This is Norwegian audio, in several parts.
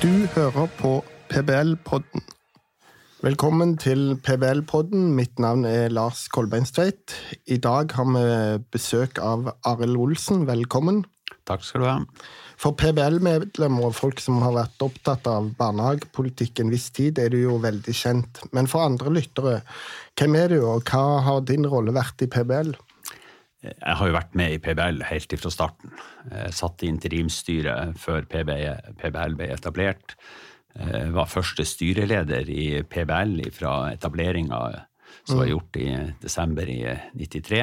Du hører på PBL-podden. Velkommen til PBL-podden. Mitt navn er Lars Kolbeinstveit. I dag har vi besøk av Arild Olsen. Velkommen. Takk skal du ha. For PBL-medlemmer og folk som har vært opptatt av barnehagepolitikk en viss tid, er du jo veldig kjent. Men for andre lyttere, hvem er du, og hva har din rolle vært i PBL? Jeg har jo vært med i PBL helt fra starten. Jeg satt i interimsstyret før PBL ble etablert. Jeg var første styreleder i PBL fra etableringa som var gjort i desember i 93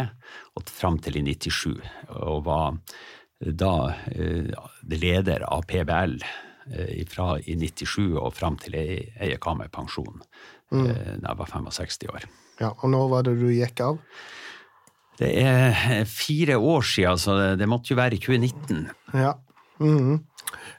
og fram til i 97. Og var da leder av PBL fra i 97 og fram til jeg gikk av med pensjon mm. da jeg var 65 år. Ja, Og når var det du gikk av? Det er fire år siden, så det, måtte jo være i 2019. Ja. Mm.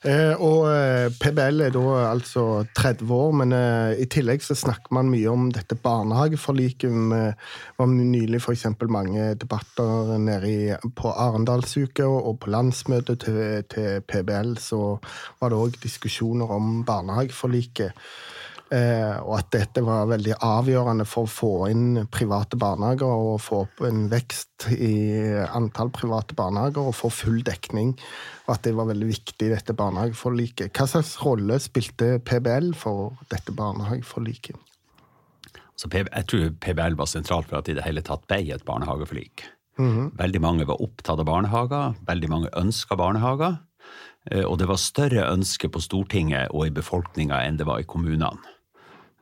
Eh, og eh, PBL er da altså 30 år, men eh, i tillegg så snakker man mye om dette barnehageforliket. Det var nylig f.eks. mange debatter nede i, på Arendalsuka, og på landsmøtet til, til PBL så var det òg diskusjoner om barnehageforliket. Eh, og at dette var veldig avgjørende for å få inn private barnehager og få opp en vekst i antall private barnehager og få full dekning. Og at det var veldig viktig, dette barnehageforliket. Hva slags rolle spilte PBL for dette barnehageforliket? Så jeg tror PBL var sentralt for at det i det hele tatt ble et barnehageforlik. Mm -hmm. Veldig mange var opptatt av barnehager, veldig mange ønska barnehager. Og det var større ønske på Stortinget og i befolkninga enn det var i kommunene.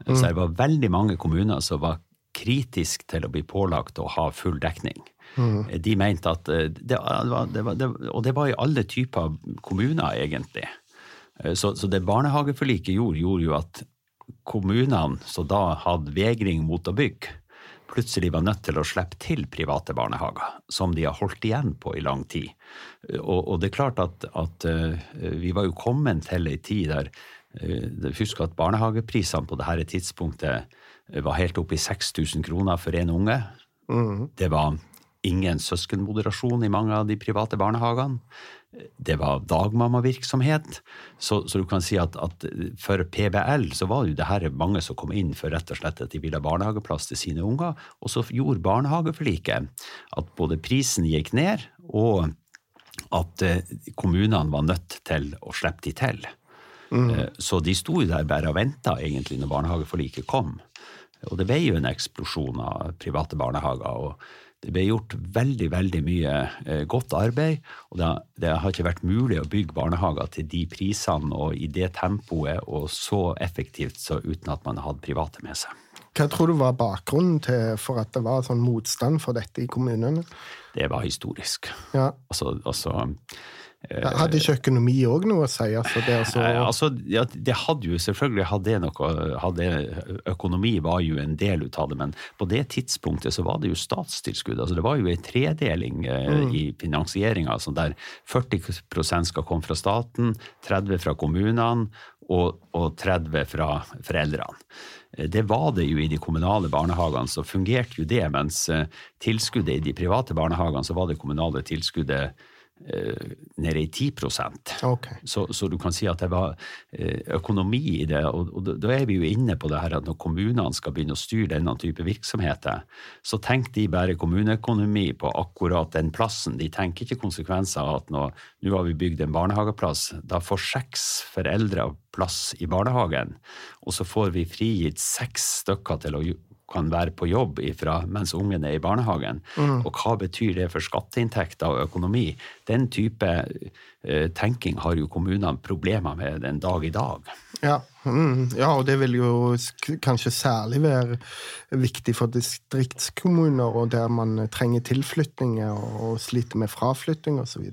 Mm. Så det var veldig mange kommuner som var kritisk til å bli pålagt å ha full dekning. Mm. De mente at det, det, var, det, var, Og det var i alle typer kommuner, egentlig. Så, så det barnehageforliket gjorde, gjorde jo at kommunene som da hadde vegring mot å bygge, plutselig var nødt til å slippe til private barnehager, som de har holdt igjen på i lang tid. Og, og det er klart at, at vi var jo kommet til ei tid der Husk at barnehageprisene på dette tidspunktet var helt oppe i 6000 kroner for én unge. Mm. Det var ingen søskenmoderasjon i mange av de private barnehagene. Det var dagmammavirksomhet. Så, så, du kan si at, at, for PBL så var det jo det her mange som kom inn for rett og slett at de ville ha barnehageplass til sine unger. Og så gjorde barnehageforliket at både prisen gikk ned, og at kommunene var nødt til å slippe de til. Mm. Så de sto jo der bare og venta egentlig når barnehageforliket kom. Og det ble jo en eksplosjon av private barnehager. og det ble gjort veldig veldig mye eh, godt arbeid, og det, det, har ikke vært mulig å bygge barnehager til de prisene og i det tempoet og så effektivt så uten at man hadde private med seg. Hva tror du var bakgrunnen til for at det var sånn motstand for dette i kommunene? Det var historisk. Ja. Altså, altså hadde ikke økonomi òg noe å si? Altså, det, altså... Altså, ja, det hadde jo selvfølgelig hadde noe hadde, Økonomi var jo en del ut av det, men på det tidspunktet så var det jo statstilskudd. altså Det var jo en tredeling eh, mm. i finansieringa, altså der 40% skal komme fra staten, 30 fra kommunene og, og 30 fra foreldrene. Det var det jo i de kommunale barnehagene, så fungerte jo det, mens eh, tilskuddet i de private barnehagene, så var det kommunale tilskuddet Eh, nede i 10 okay. så, så, du kan si at det var eh, økonomi i det. Og, og, da er vi jo inne på det her at når kommunene skal begynne å styre denne type virksomheter, så tenker de bare kommuneøkonomi på akkurat den plassen. De tenker ikke konsekvenser av at nå, nå har vi bygd en barnehageplass, da får seks foreldre plass i barnehagen, og så får vi frigitt seks stykker til å kan være på jobb ifra, mens ungen er i barnehagen. Mm. Og hva betyr det for skatteinntekter og økonomi? Den type tenking har jo kommunene problemer med den dag i dag. Ja. Mm, ja, og det vil jo kanskje særlig være viktig for distriktskommuner, og der man trenger tilflytninger og sliter med fraflytting osv.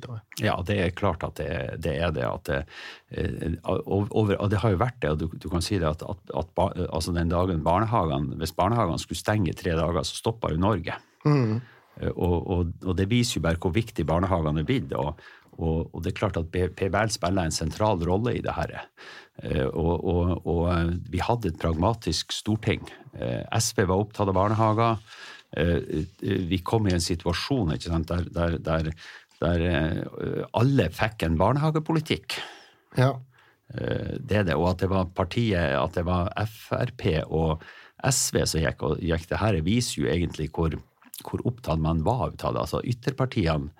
Ja, det er klart at det, det er det. Det, eh, og, og, det har jo vært det, og du, du kan si det at, at, at altså den dagen barnehagene, hvis barnehagene skulle stenge tre dager, så stoppa jo Norge. Mm. Eh, og, og, og, det viser jo bare hvor viktig barnehagene er blitt. Og, og, det er klart at PBL spiller en sentral rolle i det her. Og, og, vi hadde et pragmatisk storting. Eh, SV var opptatt av barnehager. Vi kom i en situasjon sant, der, der, der, der, alle fikk en barnehagepolitikk. Ja. Det er det. Og at det var partiet, at det var Frp og SV som gikk, og gikk det her, viser jo egentlig hvor, hvor opptatt man var av det. Altså Ytterpartiene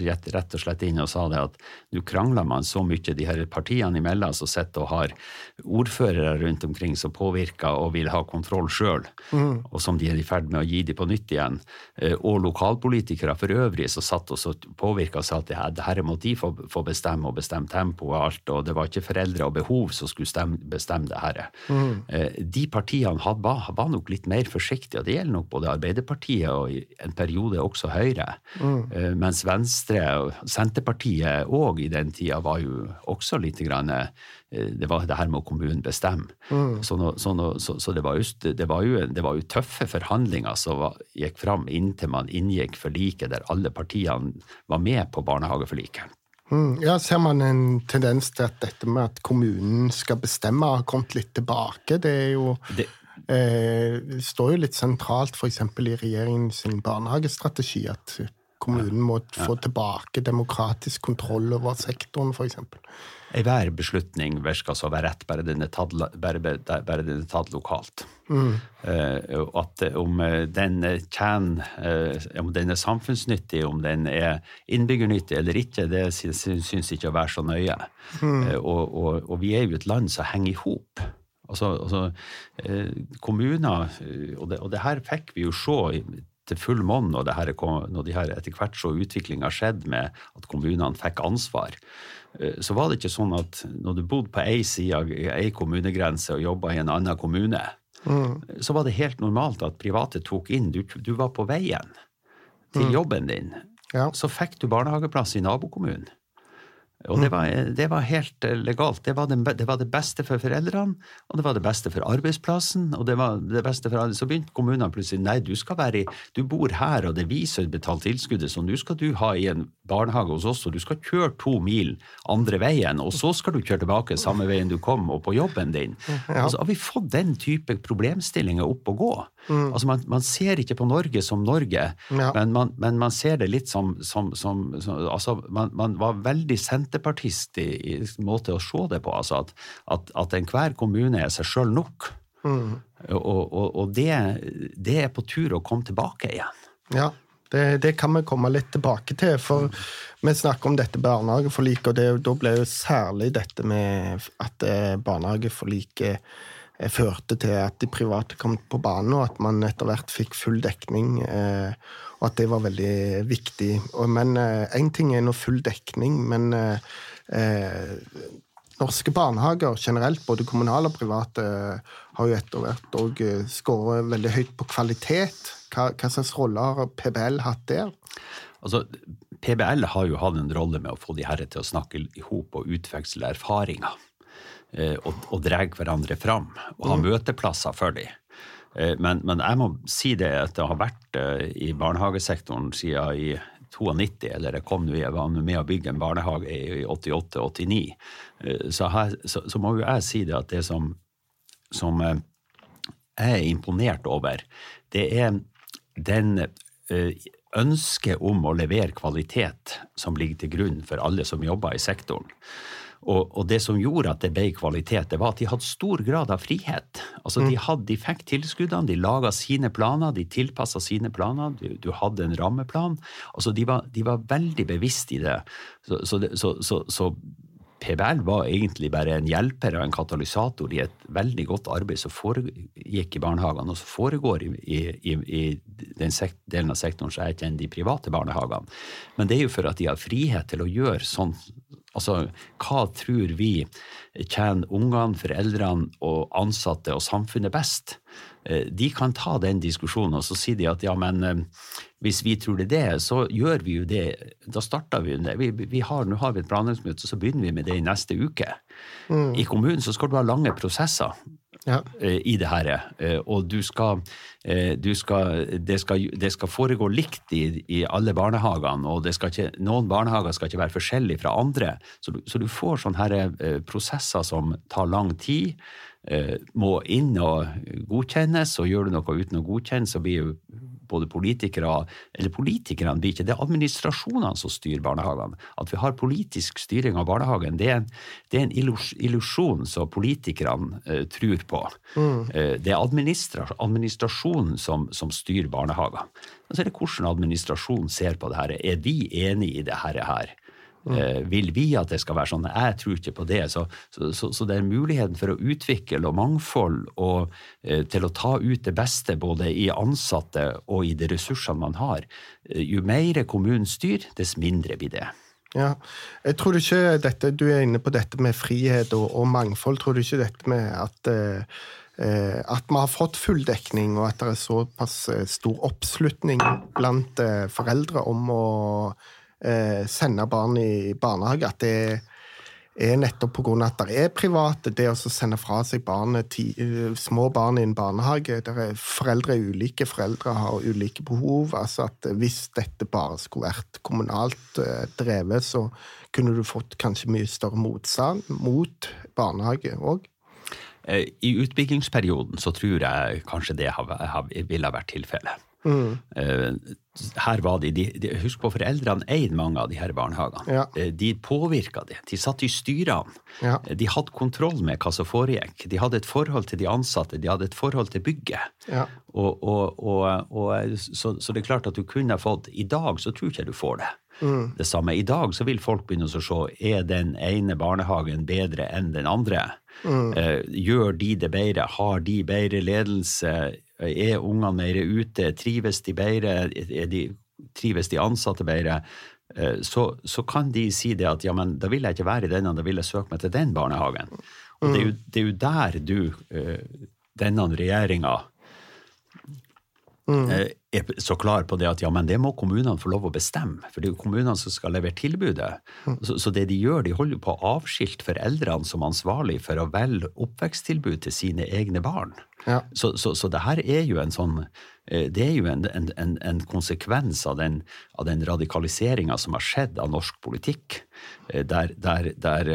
rett, rett, og slett inn og sa det at nå krangler man så mye, de her partiene imellom som sitter og har ordførere rundt omkring som påvirker og vil ha kontroll sjøl, mm. og som de er i ferd med å gi dem på nytt igjen, eh, og lokalpolitikere for øvrig som satt og påvirka og sa at det her, det her må de få, få, bestemme, og bestemme tempo og alt, og det var ikke foreldre og behov som skulle stemme, bestemme det her. Mm. Eh, de partiene had, var, var, nok litt mer forsiktige, og det gjelder nok både Arbeiderpartiet og i en periode også Høyre. Mm. Eh, mens Venstre og Senterpartiet òg i den tida var jo også litt grann, eh, Det var det her med å kommunen bestemme. Mm. Så, no, så, no, så, så, det, var jo, det, var jo, det var jo tøffe forhandlinger som var, gikk fram inntil man inngikk forliket der alle partiene var med på barnehageforliket. Mm, ja, Ser man en tendens til at dette med at kommunen skal bestemme, har kommet litt tilbake? Det er jo det, eh, står jo litt sentralt f.eks. i regjeringens barnehagestrategi at kommunen må få tilbake demokratisk kontroll over sektoren, f.eks. Enhver beslutning virker så å være rett, bare den er tatt, bare, bare den er tatt lokalt. Mm. Uh, at om den tjener Om den er samfunnsnyttig, om den er innbyggernyttig eller ikke, det syns ikke å være så nøye. Mm. Uh, og, og, og, vi er jo et land som henger i hop. Altså, altså kommuner og det, og det her fikk vi jo se til full monn når, når de her etter hvert så utviklinga skjedde med at kommunene fikk ansvar. Eh, så var det ikke sånn at når du bodde på ei side av ei kommunegrense og jobba i en annen kommune, mm. så var det helt normalt at private tok inn. Du, du var på veien til mm. jobben din. Ja. Så fikk du barnehageplass i nabokommunen. Og det var, det var, helt eh, legalt. Det var, det, det var, det, beste for foreldrene, og det var det beste for arbeidsplassen. og det var det beste for alle. Så begynte kommunene plutselig nei, du skal være i, du bor her, og det viser betalt tilskuddet, så nå skal du ha i en barnehage hos oss, og du skal kjøre to mil andre veien, og så skal du kjøre tilbake samme veien du kom, og på jobben din. Ja. Altså, har vi fått den type problemstillinger opp å gå? Mm. Altså, man, man, ser ikke på Norge som Norge, ja. men, man, men, man, ser det litt som, som, som, som altså, man, man var veldig senterpartist i, i måte å se det på. Altså at, at, at enhver kommune er seg sjøl nok. Mm. Og, og, og det, det, er på tur å komme tilbake igjen. Ja, det, det, kan vi komme litt tilbake til. For vi snakker om dette barnehageforliket, og det, da ble jo særlig dette med at eh, barnehageforliket eh, førte til at de private kom på banen, og at man etter hvert fikk full dekning. Eh, og at det var veldig viktig. Men én ting er nå full dekning, men eh, norske barnehager generelt, både kommunale og private, har jo etter hvert òg skåret veldig høyt på kvalitet. Hva, hva slags rolle har PBL hatt der? Altså, PBL har jo hatt en rolle med å få de herre til å snakke i hop og utveksle erfaringer. Og, og drar hverandre fram, og ha mm. møteplasser for dem. Eh, men, men, jeg må si det at jeg har vært eh, i barnehagesektoren siden i 92, eller jeg kom jeg var med å bygge en barnehage i 88-89, eh, så, så, så, må jo jeg si det at det som, som jeg er imponert over, det er den ønsket om å levere kvalitet som ligger til grunn for alle som jobber i sektoren. Og, og, det som gjorde at det ble kvalitet, det var at de hadde stor grad av frihet. Altså mm. de, hadde, de, fikk tilskuddene, de laga sine planer, de tilpassa sine planer. Du, du, hadde en rammeplan. Altså de var, de var veldig bevisst i det. Så, så, så, så, PBL var egentlig bare en hjelper og en katalysator i et veldig godt arbeid som foregikk i barnehagene, og som foregår i, i, i den delen av sektoren som jeg kjenner de private barnehagene. Men det er jo for at de har frihet til å gjøre sånn Altså, hva tror vi tjener ungene, foreldrene og ansatte og samfunnet best? Eh, de kan ta den diskusjonen, og så sier de at ja, men eh, hvis vi tror det er det, så gjør vi jo det. Da starter vi jo det. Vi, vi har, nå har vi et planleggingsmøte, så begynner vi med det i neste uke. Mm. I kommunen så skal du ha lange prosesser ja. Eh, i det her. Eh, og du skal, eh, du skal, det, skal det skal foregå likt i, i alle barnehagene, og ikke, noen barnehager skal ikke være forskjellige fra andre. Så du, så du får sånne her prosesser som tar lang tid. må inn og godkjennes, og gjør du noe uten å godkjenne, så blir jo både politikere Eller politikerne blir ikke det, er administrasjonene som styrer barnehagene. At vi har politisk styring av barnehagen, det er en, det er en illusjon som politikerne uh, tror på. Mm. Uh, det er administra administrasjonen som, som styrer barnehagene. Så er det hvordan administrasjonen ser på det her. Er de enig i det her? Mm. Vil vi at det skal være sånn? Jeg tror ikke på det. Så, så, så, så det er muligheten for å utvikle og mangfold og eh, til å ta ut det beste både i ansatte og i de ressursene man har. Eh, jo mer kommunen styrer, dess mindre blir det. Ja, jeg tror ikke dette, Du er inne på dette med frihet og, og mangfold. Tror du ikke dette med at eh, at vi har fått full dekning, og at det er såpass stor oppslutning blant foreldre om å eh, sende barn i barnehage. At det er nettopp pga. at det er private, det å sende fra seg barnet, ti, eh, små barn i en barnehage der er Foreldre er ulike, foreldre har ulike behov. altså at Hvis dette bare skulle vært kommunalt eh, drevet, så kunne du fått kanskje mye større motstand mot barnehage òg. Eh, I utbyggingsperioden så tror jeg kanskje det ville vært tilfellet. Mm. Her var de, de, de, Husk på, foreldrene eide mange av de her barnehagene. Ja. Eh, de påvirka det. De satt i styrene. Ja. Eh, de hadde kontroll med hva som foregikk. De hadde et forhold til de ansatte, de hadde et forhold til bygget. Ja. Og, og, og, så, så, det er klart at du kunne fått I dag så tror jeg ikke du får det. Mm. Det samme. I dag så vil folk begynne å se er den ene barnehagen bedre enn den andre. Mm. Gjør de det bedre? Har de bedre ledelse? Er ungene mer ute? Trives de bedre? De, trives de ansatte bedre? Eh, så, så, kan de si det at ja, men da vil jeg ikke være i denne, da vil jeg søke meg til den barnehagen. Og det er jo, mm. det er jo der du, eh, denne regjeringa, mm. Er så klar på det at ja, men det må kommunene få lov å bestemme, for det er jo kommunene som skal levere tilbudet. Mm. Så, så, det de gjør, de holder på å avskilte foreldrene som ansvarlig for å velge oppveksttilbud til sine egne barn. Ja. Så, så, så, det her er jo en sånn eh, det er jo en, en, en konsekvens av den, av den radikaliseringa som har skjedd av norsk politikk, eh, der, der, der,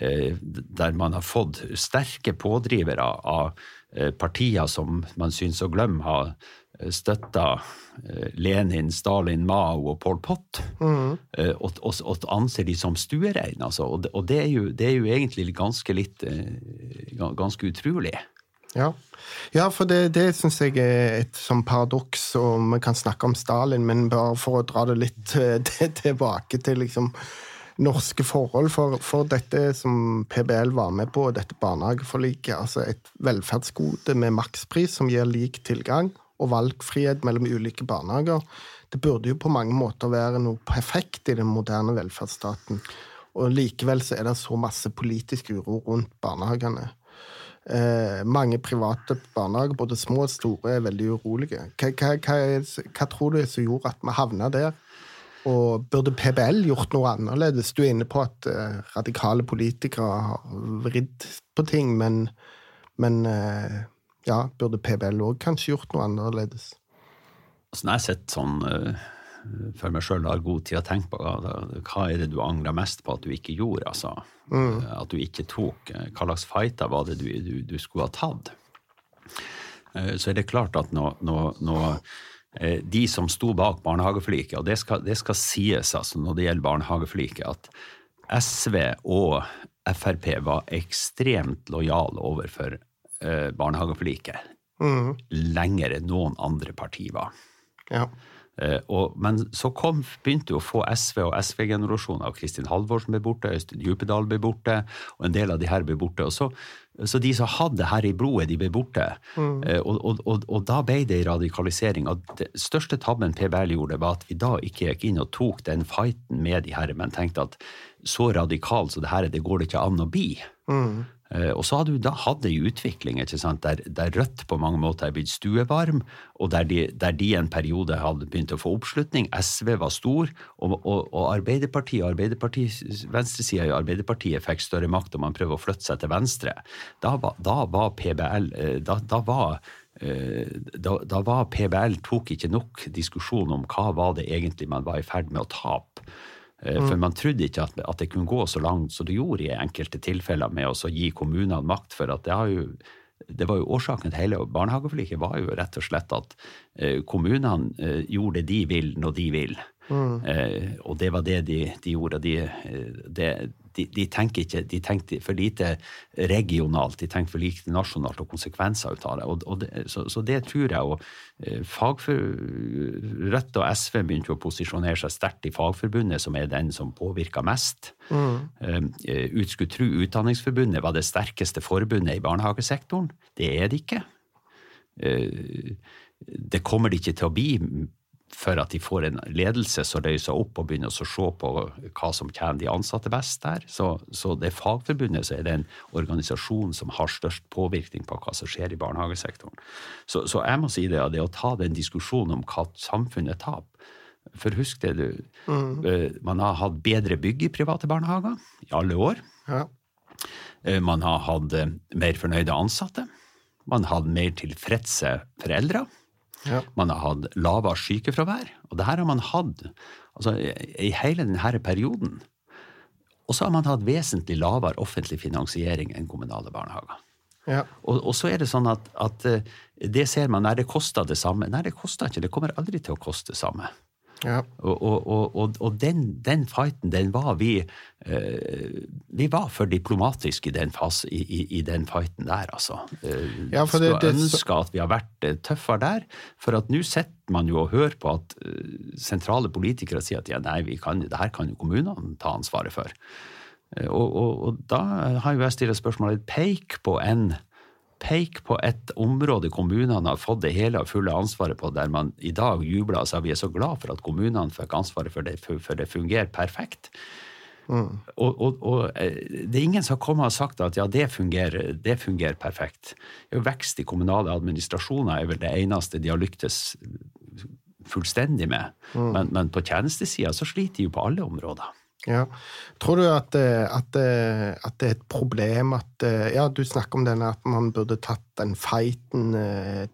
eh, der, man har fått sterke pådrivere av partier som man syns å glemme har støtta Lenin, Stalin, Mao og Pol Pot, mm. og, og, og, anser de som stuerein. Altså. Og, det, og det, er jo, det, er jo, egentlig ganske litt ganske utrolig. Ja, ja for det, det syns jeg er et sånn paradoks, og vi kan snakke om Stalin, men bare for å dra det litt tilbake til liksom norske forhold. For, for, dette som PBL var med på, dette barnehageforliket, altså et velferdsgode med makspris som gir lik tilgang og valgfrihet mellom ulike barnehager, det burde jo på mange måter være noe perfekt i den moderne velferdsstaten. Og likevel så er det så masse politisk uro rundt barnehagene. Eh, mange private barnehager, både små og store, er veldig urolige. Hva, hva, hva, tror du som gjorde at vi havna der? Og burde PBL gjort noe annerledes? Du er inne på at eh, radikale politikere har vridd på ting, men, men eh, ja, burde PBL òg kanskje gjort noe annerledes? Altså, når jeg sett sånn uh for meg sjøl har god tid å tenke på hva er det du angrer mest på at du ikke gjorde. altså. Mm. At du ikke tok. Hva slags fighter var det du, du, du, skulle ha tatt? Eh, så er det klart at nå, nå, nå eh, de som sto bak barnehageforliket, og det skal, det skal sies altså når det gjelder barnehageforliket, at SV og Frp var ekstremt lojale overfor eh, barnehageforliket. Mm. Lenger enn noen andre partier var. Ja. Eh, og, men så kom, begynte jo å få SV og SV-generasjonen av Kristin Halvorsen ble borte, Øystein Djupedal ble borte, og en del av de her ble borte. og så så de som hadde her i blodet, de ble borte. Mm. Eh, og, og, og, og, da ble det en radikalisering. Og det største tabben PBL gjorde, var at vi da ikke gikk inn og tok den fighten med de her, men tenkte at så radikal så det her det går det ikke an å bli. Mm. Eh, og så hadde du da hatt ei utvikling der, der, Rødt på mange måter er blitt stuevarm, og der de, der de en periode hadde begynt å få oppslutning. SV var stor, og, og, og Arbeiderpartiet, Arbeiderpartiet venstresida i Arbeiderpartiet fikk større makt, og man prøver å flytte seg til venstre. Da, da var PBL eh, da, da var eh, da, da, var PBL tok ikke nok diskusjon om hva var det egentlig man var i ferd med å tape. Eh, for man trodde ikke at, at, det kunne gå så langt som det gjorde i enkelte tilfeller med å gi kommunene makt. For at det, jo, det var jo årsaken til hele barnehageforliket var jo rett og slett at eh, kommunene eh, gjorde det de vil når de vil. Mm. Og det var det de, de gjorde. De, det, de, de, tenker ikke, de tenker for lite regionalt, de tenker for lite nasjonalt og konsekvenser ut av det. Og, og det så, så, det tror jeg. Og eh, fagfor, Rødt og SV begynte å posisjonere seg sterkt i Fagforbundet, som er den som påvirker mest. Mm. Uh, ut skulle tro Utdanningsforbundet var det sterkeste forbundet i barnehagesektoren. Det er det ikke. Uh, det kommer det ikke til å bli for at de får en ledelse som løser opp og begynner å se på hva som tjener de ansatte best der. Så, så det Fagforbundet så er det en organisasjon som har størst påvirkning på hva som skjer i barnehagesektoren. Så, så jeg må si det, det å ta den diskusjonen om hva samfunnet taper For husk det, du. Mm. Eh, man har hatt bedre bygg i private barnehager i alle år. Ja. Eh, man har hatt eh, mer fornøyde ansatte. Man har hatt mer tilfredse foreldre. Ja. Man har hatt lavere sykefravær. Og det her har man hatt altså, i hele denne perioden. Og så har man hatt vesentlig lavere offentlig finansiering enn kommunale barnehager. Ja. Og, og, så er det sånn at, at eh, det ser man, nei, det koster det samme. Nei, det koster ikke. Det kommer aldri til å koste det samme. Ja. Og, og, og, og den, den, fighten, den var vi eh, Vi var for diplomatiske i den, fas, i, i, i den fighten der, altså. Eh, ja, for det, Skulle ønske at vi har vært eh, tøffere der. For at nå sitter man jo og hører på at sentrale politikere sier at ja, nei, vi kan, det her kan jo kommunene ta ansvaret for. Og, da har jo jeg stilt spørsmålet Peik på en Pek på et område kommunene har fått det hele og fulle ansvaret på, der man i dag jubler og sier vi er så glad for at kommunene fikk ansvaret for det, for det fungerer perfekt. Mm. Og, og, og, eh, det er ingen som har kommet og sagt at ja, det fungerer, det fungerer perfekt. Vekst i kommunale administrasjoner er vel det eneste de har lyktes fullstendig med. Mm. Men, men, på tjenestesida så sliter de jo på alle områder. Ja. Tror du at, eh, at, eh, at, det er et problem at eh, Ja, du snakker om denne at man burde tatt den fighten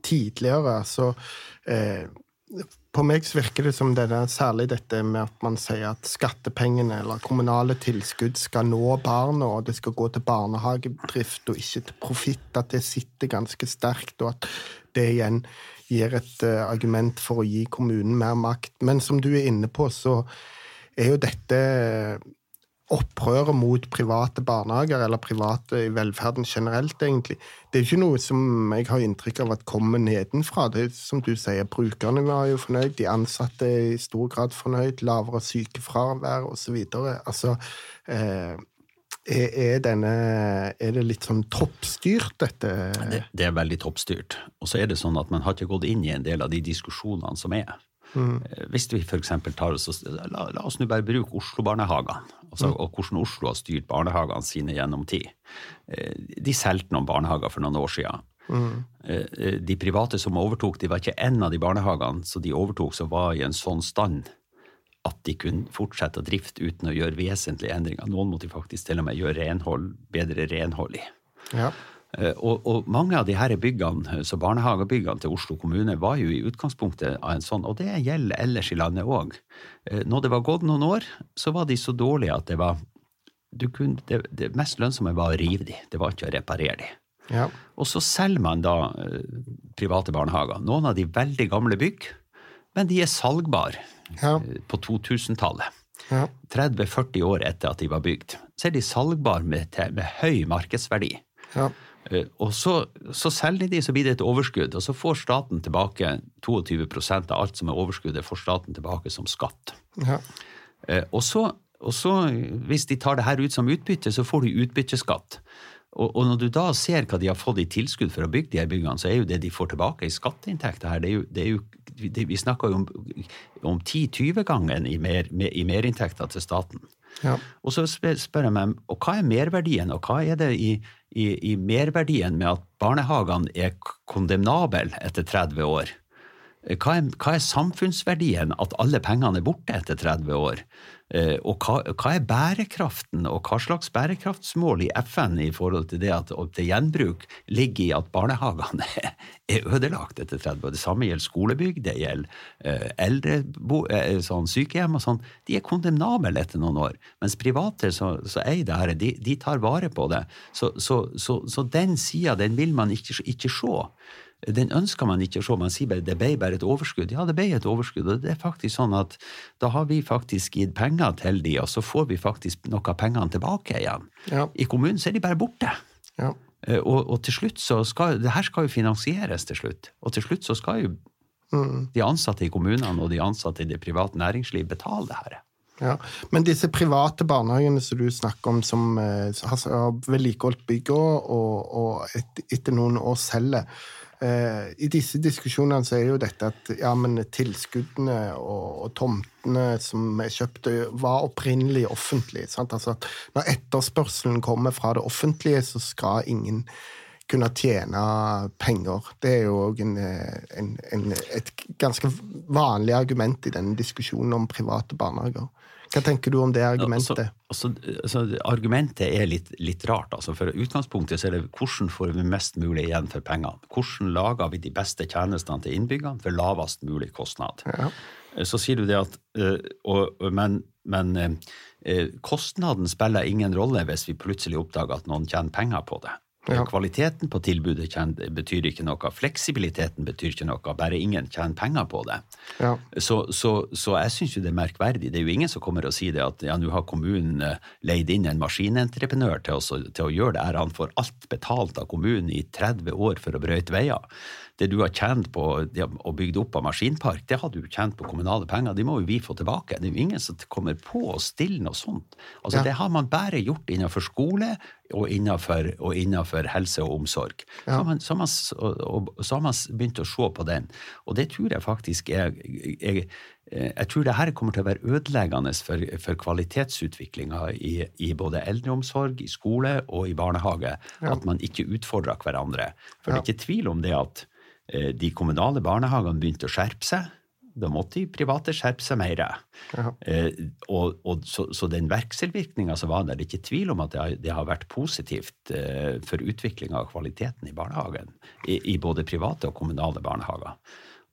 tidligere. Så eh, på meg så virker det som denne, særlig dette med at man sier at skattepengene eller kommunale tilskudd skal nå barna, og det skal gå til barnehagedrift og ikke til profitt. At det sitter ganske sterkt, og at det igjen gir et argument for å gi kommunen mer makt. Men som du er inne på, så er jo dette opprøret mot private barnehager, eller private i velferden generelt, egentlig. Det er ikke noe som jeg har inntrykk av at kommer nedenfra. Det er som du sier, Brukerne var jo fornøyd, de ansatte er i stor grad fornøyd, lavere sykefravær osv. Altså, eh, er, denne, er det litt sånn toppstyrt, dette? Det, det er veldig toppstyrt. Og så er det sånn at man har ikke gått inn i en del av de diskusjonene som er. Mm. Hvis vi f.eks. tar oss La, la oss nå bare bruke Oslo-barnehagene, altså, mm. og hvordan Oslo har styrt barnehagene sine gjennom tid. Eh, de solgte noen barnehager for noen år siden. Mm. De private som overtok, de var ikke en av de barnehagene så de overtok som var i en sånn stand at de kunne fortsette å drifte uten å gjøre vesentlige endringer. Noen måtte faktisk til og med gjøre renhold, bedre renhold i. Ja. Eh, og, og, mange av de her byggene, så barnehagebyggene til Oslo kommune var jo i utgangspunktet av en sånn, og det gjelder ellers i landet òg. Eh, når det var gått noen år, så var de så dårlige at det var kunne, det, det, mest lønnsomme var å rive de, det var ikke å reparere de. Ja. Og så selger man da eh, private barnehager. Noen av de veldig gamle bygg, men de er salgbare ja. på 2000-tallet. Ja. 30-40 år etter at de var bygd. Så er de salgbare med, med høy markedsverdi. Ja. Eh, og så, så, selger de, så blir det et overskudd, og så får staten tilbake 22% av alt som er overskuddet, får staten tilbake som skatt. Ja. Eh, og, så, og, så, hvis de tar det her ut som utbytte, så får de utbytteskatt. Og, og, når du da ser hva de har fått i tilskudd for å bygge de her byggene, så er jo det de får tilbake i skatteinntekter her, det er jo, det er jo det, Vi snakker jo om, om 10-20-gangen i, mer, i merinntekter til staten. Ja. Og så spør jeg meg og hva er merverdien, og hva er det i i, i merverdien med at barnehagene er kondemnable etter 30 år. Hva er, hva er samfunnsverdien at alle pengene er borte etter 30 år? Eh, og hva, hva, er bærekraften, og hva slags bærekraftsmål i FN i forhold til det at til gjenbruk ligger i at barnehagene er ødelagt etter 30 år? Det samme gjelder skolebygg, det gjelder eh, eldre eh, sånn, sykehjem og sånn. De er kondemnable etter noen år. Mens private som eier det her, de, de, tar vare på det. Så, så, så, så den sida, den vil man ikke, ikke se den ønsker man ikke å se. Man sier bare det ble bare et overskudd. Ja, det ble et overskudd. Og det er faktisk sånn at da har vi faktisk gitt penger til de, og så får vi faktisk noe av pengene tilbake igjen. Ja. I kommunen så er de bare borte. Ja. Eh, og, og, til slutt så skal det her skal jo finansieres til slutt. Og til slutt så skal jo mm. de ansatte i kommunene og de ansatte i det private næringsliv betale det her. Ja, Men disse private barnehagene som du snakker om, som eh, har vedlikeholdt bygget og, og et, etter noen år selger Eh, I disse diskusjonene så er jo dette at ja, men tilskuddene og, og tomtene som er kjøpt, var opprinnelig offentlige. Altså når etterspørselen kommer fra det offentlige, så skal ingen kunne tjene penger. Det er jo òg et ganske vanlig argument i denne diskusjonen om private barnehager. Hva tenker du om det argumentet? Altså, altså, altså, argumentet er litt, litt rart. Altså, for utgangspunktet så er det hvordan får vi mest mulig igjen for pengene? Hvordan lager vi de beste tjenestene til innbyggerne for lavest mulig kostnad? Ja. Så sier du det at øh, og, Men, men øh, kostnaden spiller ingen rolle hvis vi plutselig oppdager at noen tjener penger på det. Ja. Kvaliteten på tilbudet betyr ikke noe, fleksibiliteten betyr ikke noe, bare ingen tjener penger på det. Ja. Så, så, så, jeg syns det er merkverdig. Det er jo ingen som kommer og sier det at ja, nå har kommunen eh, leid inn en maskinentreprenør til, oss, til å gjøre det her, han får alt betalt av kommunen i 30 år for å brøyte veier det du har tjent på og bygd opp av maskinpark, det har du tjent på kommunale penger. De må jo vi få tilbake. Det er jo ingen som kommer på å stille noe sånt. Altså, ja. Det har man bare gjort innenfor skole og innenfor, helse og omsorg. Ja. Så, man, så, man, og, så, har man begynt å se på den. Og det tror jeg faktisk er jeg, jeg tror det her kommer til å være ødeleggende for, for kvalitetsutviklinga i, i, både eldreomsorg, i skole og i barnehage. Ja. At man ikke utfordrer hverandre. For det er ikke tvil om det at Eh, de kommunale barnehagene begynte å skjerpe seg. Da måtte de private skjerpe seg mer. Eh, og, og, så, så, den verkselvirkninga som var der, det er ikke tvil om at det har, det har vært positivt eh, for utviklinga av kvaliteten i barnehagen. I, I, både private og kommunale barnehager.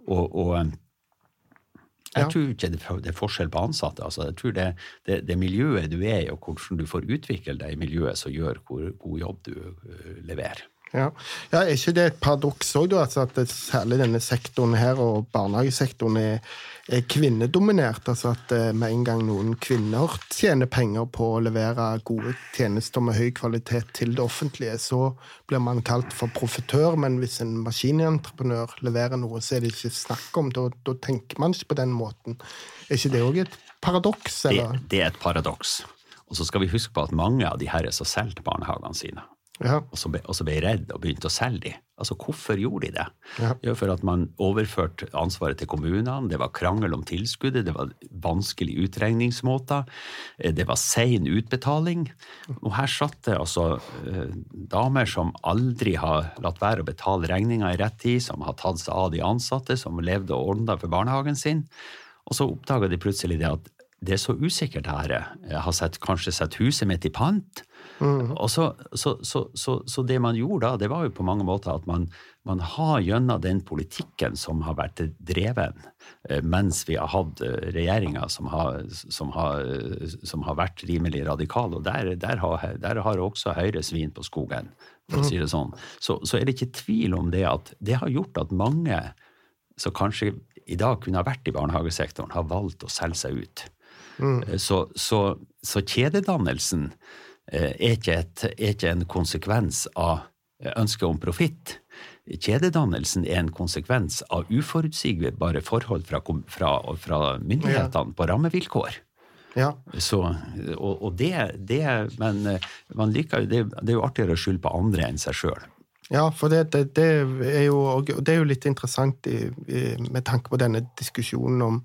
Og, og eh, jeg ja. tror ikke det er forskjell på ansatte. Altså, jeg tror det, det, det, miljøet du er i, og hvordan du får utvikle deg i miljøet, som gjør hvor god jobb du uh, leverer. Ja. ja. Er ikke det et paradoks òg, altså at særlig denne sektoren her og barnehagesektoren er, er kvinnedominert? Altså at eh, med en gang noen kvinner tjener penger på å levere gode tjenester med høy kvalitet til det offentlige, så blir man kalt for profitør, men hvis en maskinentreprenør leverer noe, så er det ikke snakk om. Da, da tenker man ikke på den måten. Er ikke det òg et paradoks? Det, det, er et paradoks. Og så skal vi huske på at mange av de her er som selger barnehagene sine. Ja. Og, så ble, og, så ble, jeg redd og begynte å selge de. Altså, Hvorfor gjorde de det? Ja. Jo, for at man overførte ansvaret til kommunene, det var krangel om tilskuddet, det var vanskelige utregningsmåter, eh, det var sein utbetaling. Og her satt det altså eh, damer som aldri har latt være å betale regninga i rett tid, som har tatt seg av de ansatte, som levde og ordna for barnehagen sin. Og så oppdaga de plutselig det at det er så usikkert her. Jeg har sett, kanskje sett huset mitt i pant. Mm. Og så, så, så, så, det man gjorde da, det var jo på mange måter at man, man har gjennom den politikken som har vært dreven eh, mens vi har hatt eh, regjeringer som har, som har, som har vært rimelig radikale. Og der, der, har, der har også Høyre svin på skogen, for å si det sånn. Så, så er det ikke tvil om det at det har gjort at mange som kanskje i dag kunne ha vært i barnehagesektoren, har valgt å selge seg ut. Mm. Så, så, så, kjededannelsen er ikke, et, er ikke, en konsekvens av ønsket om profitt. Kjededannelsen er en konsekvens av uforutsigbare forhold fra, fra, fra myndighetene ja. på rammevilkår. Ja. Så, og, og det, det, Men eh, man liker, det, det er jo artigere å skylde på andre enn seg sjøl. Ja, for det, det, det, er jo, det, er jo, litt interessant i, i, med tanke på denne diskusjonen om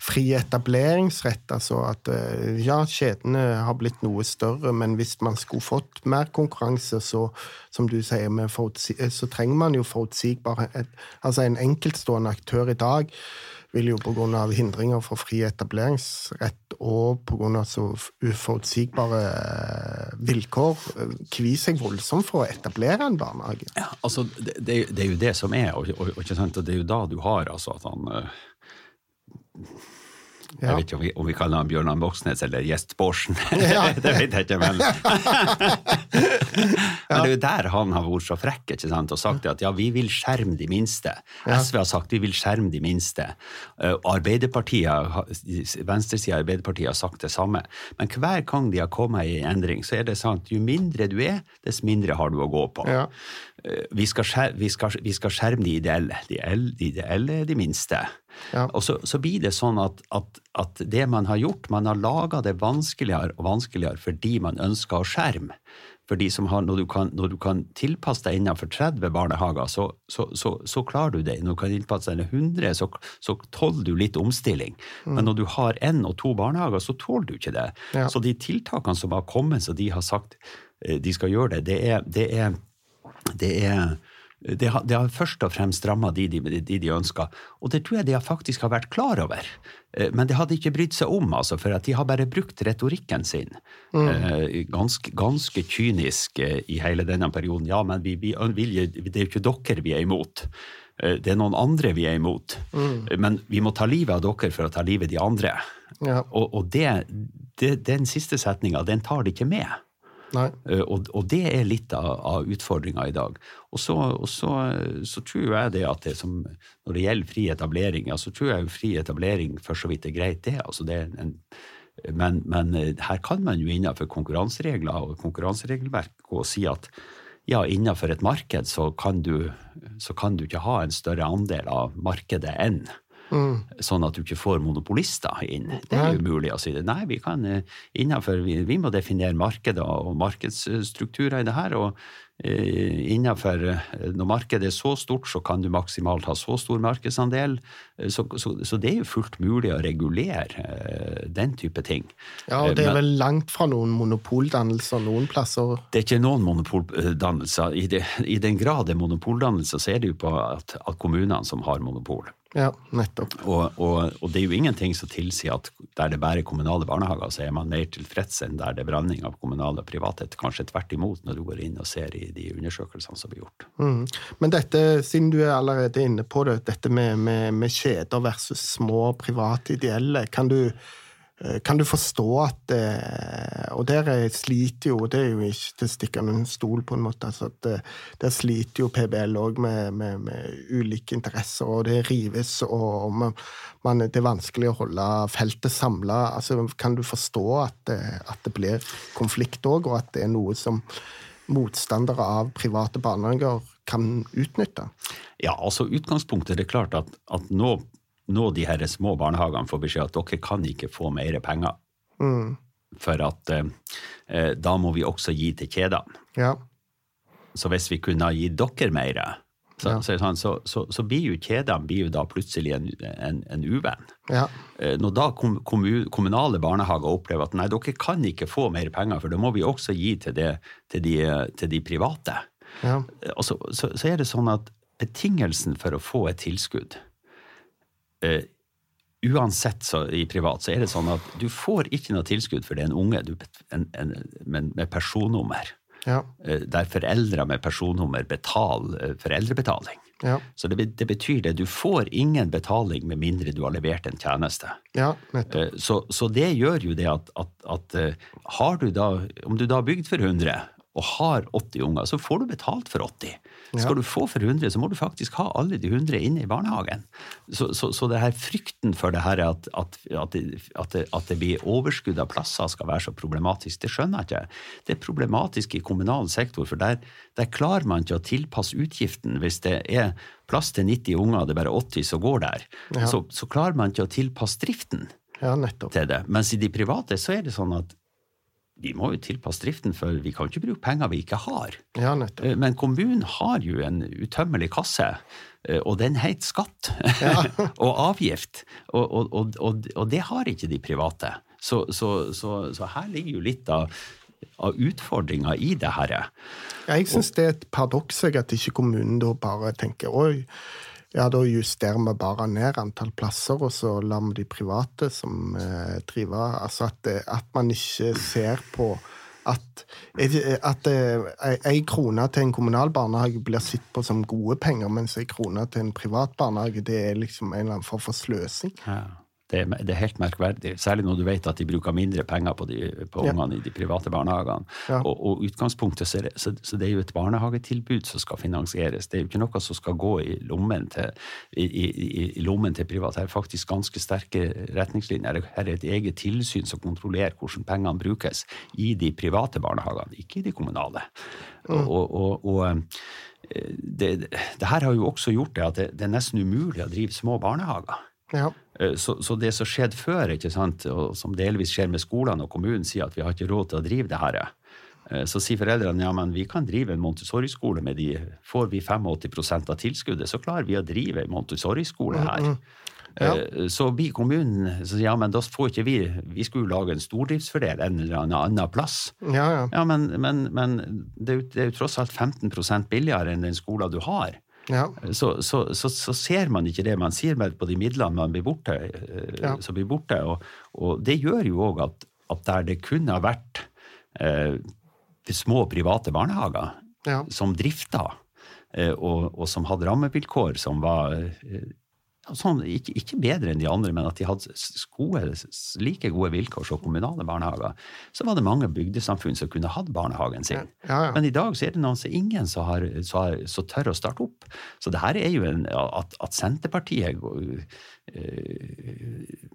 fri etableringsrett. Altså at eh, ja, kjedene har blitt noe større, men hvis man skulle fått mer konkurranse, så som du sier, så trenger man jo forutsigbarhet. Altså en enkeltstående aktør i dag vil jo pga. hindringer for fri etableringsrett og pga. så uforutsigbare eh, vilkår kvier seg voldsomt for å etablere en barnehage. Ja, altså, det, det, er jo det som er, og, og, og, det er jo da du har altså at han ja. Jeg vet ikke om vi, om vi kaller han Bjørnar Moxnes eller Gjest Borsen. Ja. det vet jeg ikke, men Men det er jo der han har vært så frekk ikke sant, og sagt at ja, vi vil skjerme de minste. SV har sagt vi vil skjerme de minste. Eh, Arbeiderpartiet, Venstresida i Arbeiderpartiet har sagt det samme. Men hver gang de har kommet i endring, så er det sant jo mindre du er, dess mindre har du å gå på. Ja. Eh, vi, skal skjerme, vi, skal, vi skal skjerme de ideelle. De, de ideelle er de minste. Ja. Og så, så, blir det sånn at, at, at, det man har gjort, man har laga det vanskeligere og vanskeligere fordi man ønsker å skjerme. Fordi har, når, du kan, når, du kan, tilpasse deg innenfor 30 barnehager, så, så, så, så klarer du det. Når du kan tilpasse deg 100, så, tåler du litt omstilling. Mm. Men når du har én og to barnehager, så tåler du ikke det. Ja. Så de tiltakene som har kommet, så de har sagt eh, de skal gjøre det, det er, det er, det er det har, det har, først og fremst ramma de, de, de, de ønska. og det tror jeg de faktisk har vært klar over. Eh, men det hadde ikke brydd seg om, altså, for at de har bare brukt retorikken sin mm. Eh, ganske, ganske, kynisk eh, i hele denne perioden. Ja, men vi, vi, vi, det er jo ikke dere vi er imot. Det er noen andre vi er imot. Mm. Men vi må ta livet av dere for å ta livet av de andre. Ja. Og, og det, det, den siste setninga, den tar de ikke med. Uh, og, og, det er litt av, av utfordringa i dag. Og, så, og så, så, tror jeg det at det som, når det gjelder fri etablering, ja, så tror jeg fri etablering for så vidt er greit, det. Altså det en, men, men, eh, her kan man jo innenfor konkurranseregler og konkurranseregelverk og si at ja, innenfor et marked så kan, du, så kan du ikke ha en større andel av markedet enn Mm. Sånn at du ikke får monopolister inn. Det er jo mulig å si det. Nei, vi kan eh, innenfor, vi, vi må definere markeder og markedsstrukturer i det her. og eh, innenfor, eh, Når markedet er så stort, så kan du maksimalt ha så stor markedsandel. Så, så, så det er jo fullt mulig å regulere den type ting. Ja, og det er Men, vel langt fra noen monopoldannelser noen plasser? Det er ikke noen monopoldannelser. I, det, I, den grad det er monopoldannelser, så er det jo på at, at kommunene som har monopol. Ja, nettopp. Og, og, og, det er jo ingenting som tilsier at der det bare er kommunale barnehager, så er man mer tilfreds enn der det er blanding av kommunale og private. Kanskje tvert imot, når du går inn og ser i de undersøkelsene som blir gjort. Mm. Men dette, siden du er allerede inne på det, dette med, med, med kjeder versus små private ideelle, kan du kan du forstå at eh, Og der sliter jo Det er jo ikke til å stikke under en stol, på en måte. altså at eh, Der sliter jo PBL òg med, med, med, ulike interesser, og det rives, og man, man, det er vanskelig å holde feltet samla. Altså, kan du forstå at, at det blir konflikt òg, og at det er noe som motstandere av private barnehager kan utnytte? Ja, altså utgangspunktet er det klart at, at nå nå de her små barnehagene får beskjed at dere kan ikke få mer penger. Mm. For at eh, eh, da må vi også gi til kjedene. Ja. Så hvis vi kunne ha gitt dere mer, så, ja. så, så, så, så, blir jo kjedene da plutselig en, en, en uvenn. Ja. Eh, når da kom, kommunale barnehager opplever at nei, dere kan ikke få mer penger, for da må vi også gi til, det, til, de, til de, private. Ja. Og så, er det sånn at betingelsen for å få et tilskudd uh, uansett så, i privat så er det sånn at du får ikke noe tilskudd for det er en unge du, en, en, med, med personnummer. Ja. Uh, der foreldre med personnummer betaler uh, foreldrebetaling. Ja. Så det, det, betyr det. Du får ingen betaling med mindre du har levert en tjeneste. Ja, så, så, det gjør jo det at, at, at har du da, om du da har bygd for 100 og har 80 unger, så får du betalt for 80. Skal du få for 100, så må du faktisk ha alle de 100 inne i barnehagen. Så, så, så det her frykten for det her at, at, at, det, at, det, blir overskudd av plasser skal være så problematisk, det skjønner jeg ikke. Det er problematisk i kommunal sektor, for der, der klarer man ikke å tilpasse utgiften hvis det er plass til 90 unger, det er bare 80 som går der. Ja. Så, så, klarer man ikke å tilpasse driften ja, til det. Mens i de private så er det sånn at vi må jo tilpasse driften, for vi kan ikke bruke penger vi ikke har. Ja. Eh, Men kommunen har jo en utømmelig kasse, eh, og den het skatt og avgift. Og, og, og, og, og det har ikke de private. Så, så, så, så her ligger jo litt av, av utfordringa i det her. Jeg syns det er et paradoks at ikke kommunen da bare tenker oi, ja, da justerer vi bare ned antall plasser, og så lar vi de private som eh, driver Altså at, at man ikke ser på at, at ei krone til en kommunal barnehage blir sett på som gode penger, mens ei krone til en privat barnehage det er liksom en eller annen form for sløsing. Ja. Det, er, det er helt merkverdig, særlig når du vet at de bruker mindre penger på, de, på Ja. ungene i de private barnehagene. Ja. Og, og utgangspunktet så, er det, så, så det er jo et barnehagetilbud som skal finansieres. Det er jo ikke noe som skal gå i lommen til, i, i, i- lommen til privat. Her er faktisk ganske sterke retningslinjer. Her er et eget tilsyn som kontrollerer hvordan pengene brukes i de private barnehagene, ikke i de kommunale. Og, og, og eh, det, det her har jo også gjort det at det, det er nesten umulig å drive små barnehager. Ja. Eh, Så, så det som skjedde før, og som delvis skjer med skolene, og kommunen sier at vi har ikke råd til å drive det her, eh, så sier foreldrene ja, men vi kan drive en Montessori-skole med de Får vi 85 av tilskuddet, så klarer vi å drive en Montessori-skole her. Ja. Eh, Så blir kommunen så ja, men da får ikke vi Vi skulle lage en stordriftsfordel en eller annen, plass. Ja, ja. Ja, men, men, men det er jo tross alt 15% billigere enn den skolen du har. Ja. Så, så, så, så ser man ikke det. Man sier men på de midlene man blir borte, eh, Ja. som blir borte. Og, og det gjør jo òg at, at der det kunne ha vært eh, små private barnehager Ja. som drifta, eh, og, og som hadde rammevilkår som var eh, sånn, ikke, ikke bedre enn de andre, men at de hadde gode, like gode vilkår som kommunale barnehager, så var det mange bygdesamfunn som kunne hatt barnehagen sin. Ja, ja. Men i dag så er det noen som ingen som, har, som, har, som tør å starte opp. Så det her er jo en, at, at Senterpartiet eh,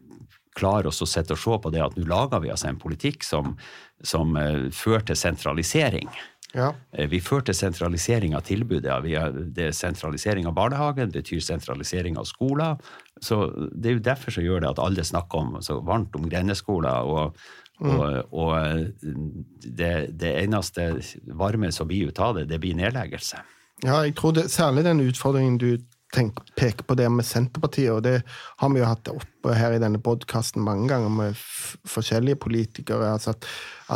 klarer oss å sitte og se på det at nå lager vi altså en politikk som, som eh, fører til sentralisering. Ja. Eh, Vi førte sentralisering av tilbudet. Det er sentralisering av barnehagen, det betyr sentralisering av skoler. Så Det er jo derfor som gjør det at alle snakker om, så varmt om grendeskoler. Og, og, og eh, det, det eneste varme som blir ut av det, det blir nedleggelse. Ja, jeg tror det, særlig den utfordringen du tenk, peker på der med Senterpartiet, og det har vi jo hatt oppe her i denne podkasten mange ganger med forskjellige politikere. altså at,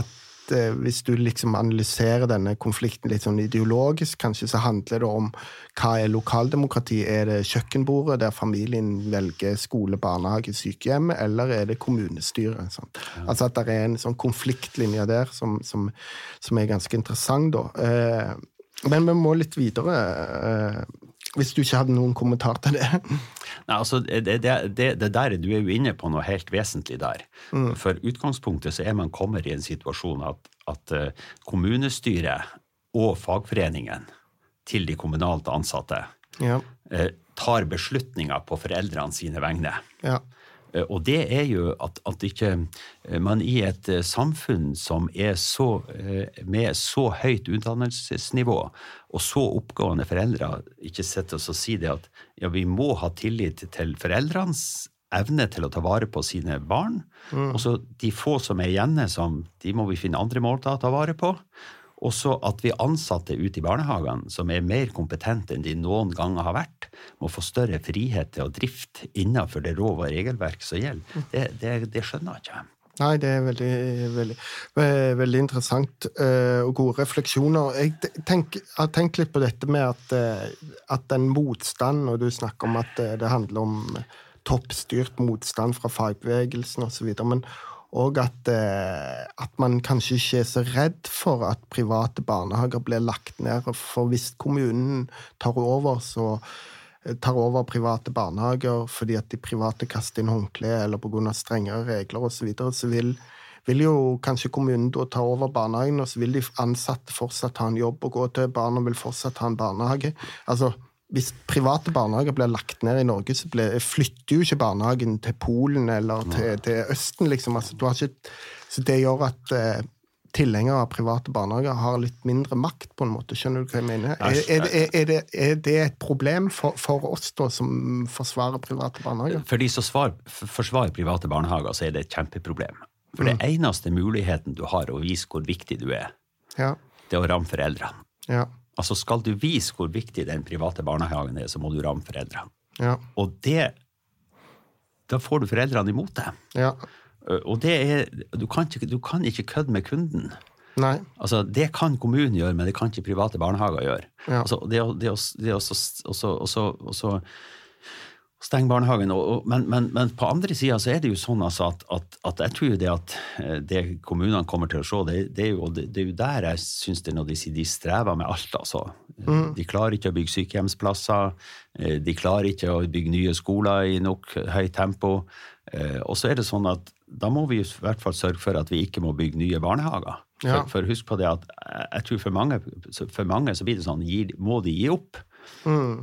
at hvis du liksom analyserer denne konflikten litt sånn ideologisk, kanskje, så handler det om hva er lokaldemokrati? Er det kjøkkenbordet der familien velger skole, barnehage, sykehjem, eller er det kommunestyret? Sant? Altså at det er en sånn konfliktlinje der som, som, som er ganske interessant, da. Eh, men vi må litt videre, eh, hvis du ikke hadde noen kommentar til det. Nei, altså, det, det, det, der, Du er jo inne på noe helt vesentlig der. For utgangspunktet så er man kommer i en situasjon at, at eh, kommunestyret og fagforeningen til de kommunalt ansatte Ja, eh, tar beslutninger på foreldrene sine vegne. ja, Og det er jo at, at ikke eh, man i et eh, samfunn som er så, eh, med så høyt utdannelsesnivå og så oppgående foreldre, ikke sitter og sier det at ja, vi må ha tillit til foreldrenes evne til å ta vare på sine barn. Og så de få som er igjen, som, de må vi finne andre måter å ta vare på. Og så at vi ansatte ute i barnehagene, som er mer kompetente enn de noen ganger har vært, må få større frihet til å drifte innenfor det lov- og regelverk som gjelder. Det, det, det skjønner jeg ikke. Nei, det er veldig, veldig, veldig interessant eh, og gode refleksjoner. Jeg te- tenk, har tenkt litt på dette med at, eh, at den motstand, og du snakker om at eh, det handler om toppstyrt motstand fra fagbevegelsen osv., men òg at, eh, at man kanskje ikke er så redd for at private barnehager blir lagt ned. For hvis kommunen tar over, så tar over private barnehager fordi at de private kaster inn håndkle eller pga. strengere regler osv., så, videre, så vil, vil jo kanskje kommunen da ta over barnehagen, og så vil de ansatte fortsatt ha en jobb å gå til, barna vil fortsatt ha en barnehage. Altså, hvis private barnehager blir lagt ned i Norge, så ble, flytter jo ikke barnehagen til Polen eller til, til Østen, liksom. Altså, du har ikke, så det gjør at eh, tilhengere av private barnehager har litt mindre makt, på en måte. Skjønner du hva jeg mener? Er, er, er, det, er det et problem for, for oss da, som forsvarer private barnehager? For de som forsvarer private barnehager, så er det et kjempeproblem. For det eneste muligheten du har å vise hvor viktig du er, Ja. det er å ramme foreldrene. Ja. Altså Skal du vise hvor viktig den private barnehagen er, så må du ramme foreldrene. Ja. Og det Da får du foreldrene imot deg. Ja. Og det er Du kan ikke, du kan ikke kødde med kunden. Nei. Altså, Det kan kommunen gjøre, men det kan ikke private barnehager gjøre. Ja. Altså, det, det, å- det også- også- også stenge barnehagen. Men, men, men på andre sida så er det jo sånn altså at, at, at jeg tror det at eh, det kommunene kommer til å se, det, det, er, jo, det, det er jo der jeg syns det er når de sier de strever med alt, altså. De klarer ikke å bygge sykehjemsplasser. eh, De klarer ikke å bygge nye skoler i nok høyt tempo. Eh, Og så er det sånn at da må vi i hvert fall sørge for at vi ikke må bygge nye barnehager. For, Ja. for husk på det at jeg- tror for mange, for mange så blir det sånn, må de gi opp?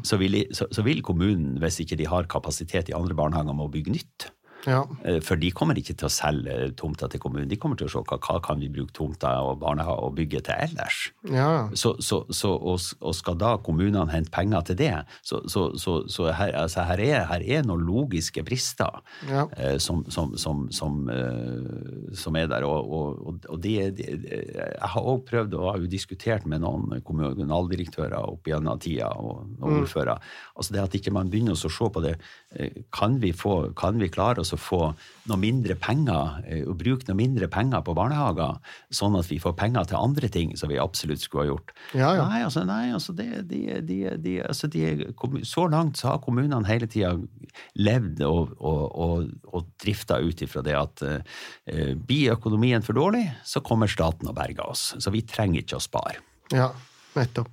Så, vil, så, så vil kommunen, hvis ikke de har kapasitet i andre barnehager, må bygge nytt. Ja. Eh, For de kommer ikke til å selge tomta til kommunen. De kommer til å se hva, hva kan vi bruke tomta og barnehage og bygge til ellers. Ja. Så, så, så, og, og skal da kommunene hente penger til det, så, så, så, så her, altså her, er, her er noen logiske brister Ja. eh, som, som, som, som, eh, som er der. Og, og, og det, de, jeg har òg prøvd og har jo diskutert med noen kommunaldirektører opp gjennom tida og, og ordførere. Altså det at ikke man begynner å se på det. eh, Kan vi, få, kan vi klare oss å få noe mindre penger, å og bruke noe mindre penger på barnehager, sånn at vi får penger til andre ting som vi absolutt skulle ha gjort? Ja, ja. Nei, altså, nei, altså, det, de, de, de, altså så langt så har kommunene hele tida levd og, og, og, og drifta ut ifra det at uh, blir økonomien for dårlig, så kommer staten og berger oss. Så vi trenger ikke å spare. Ja, nettopp.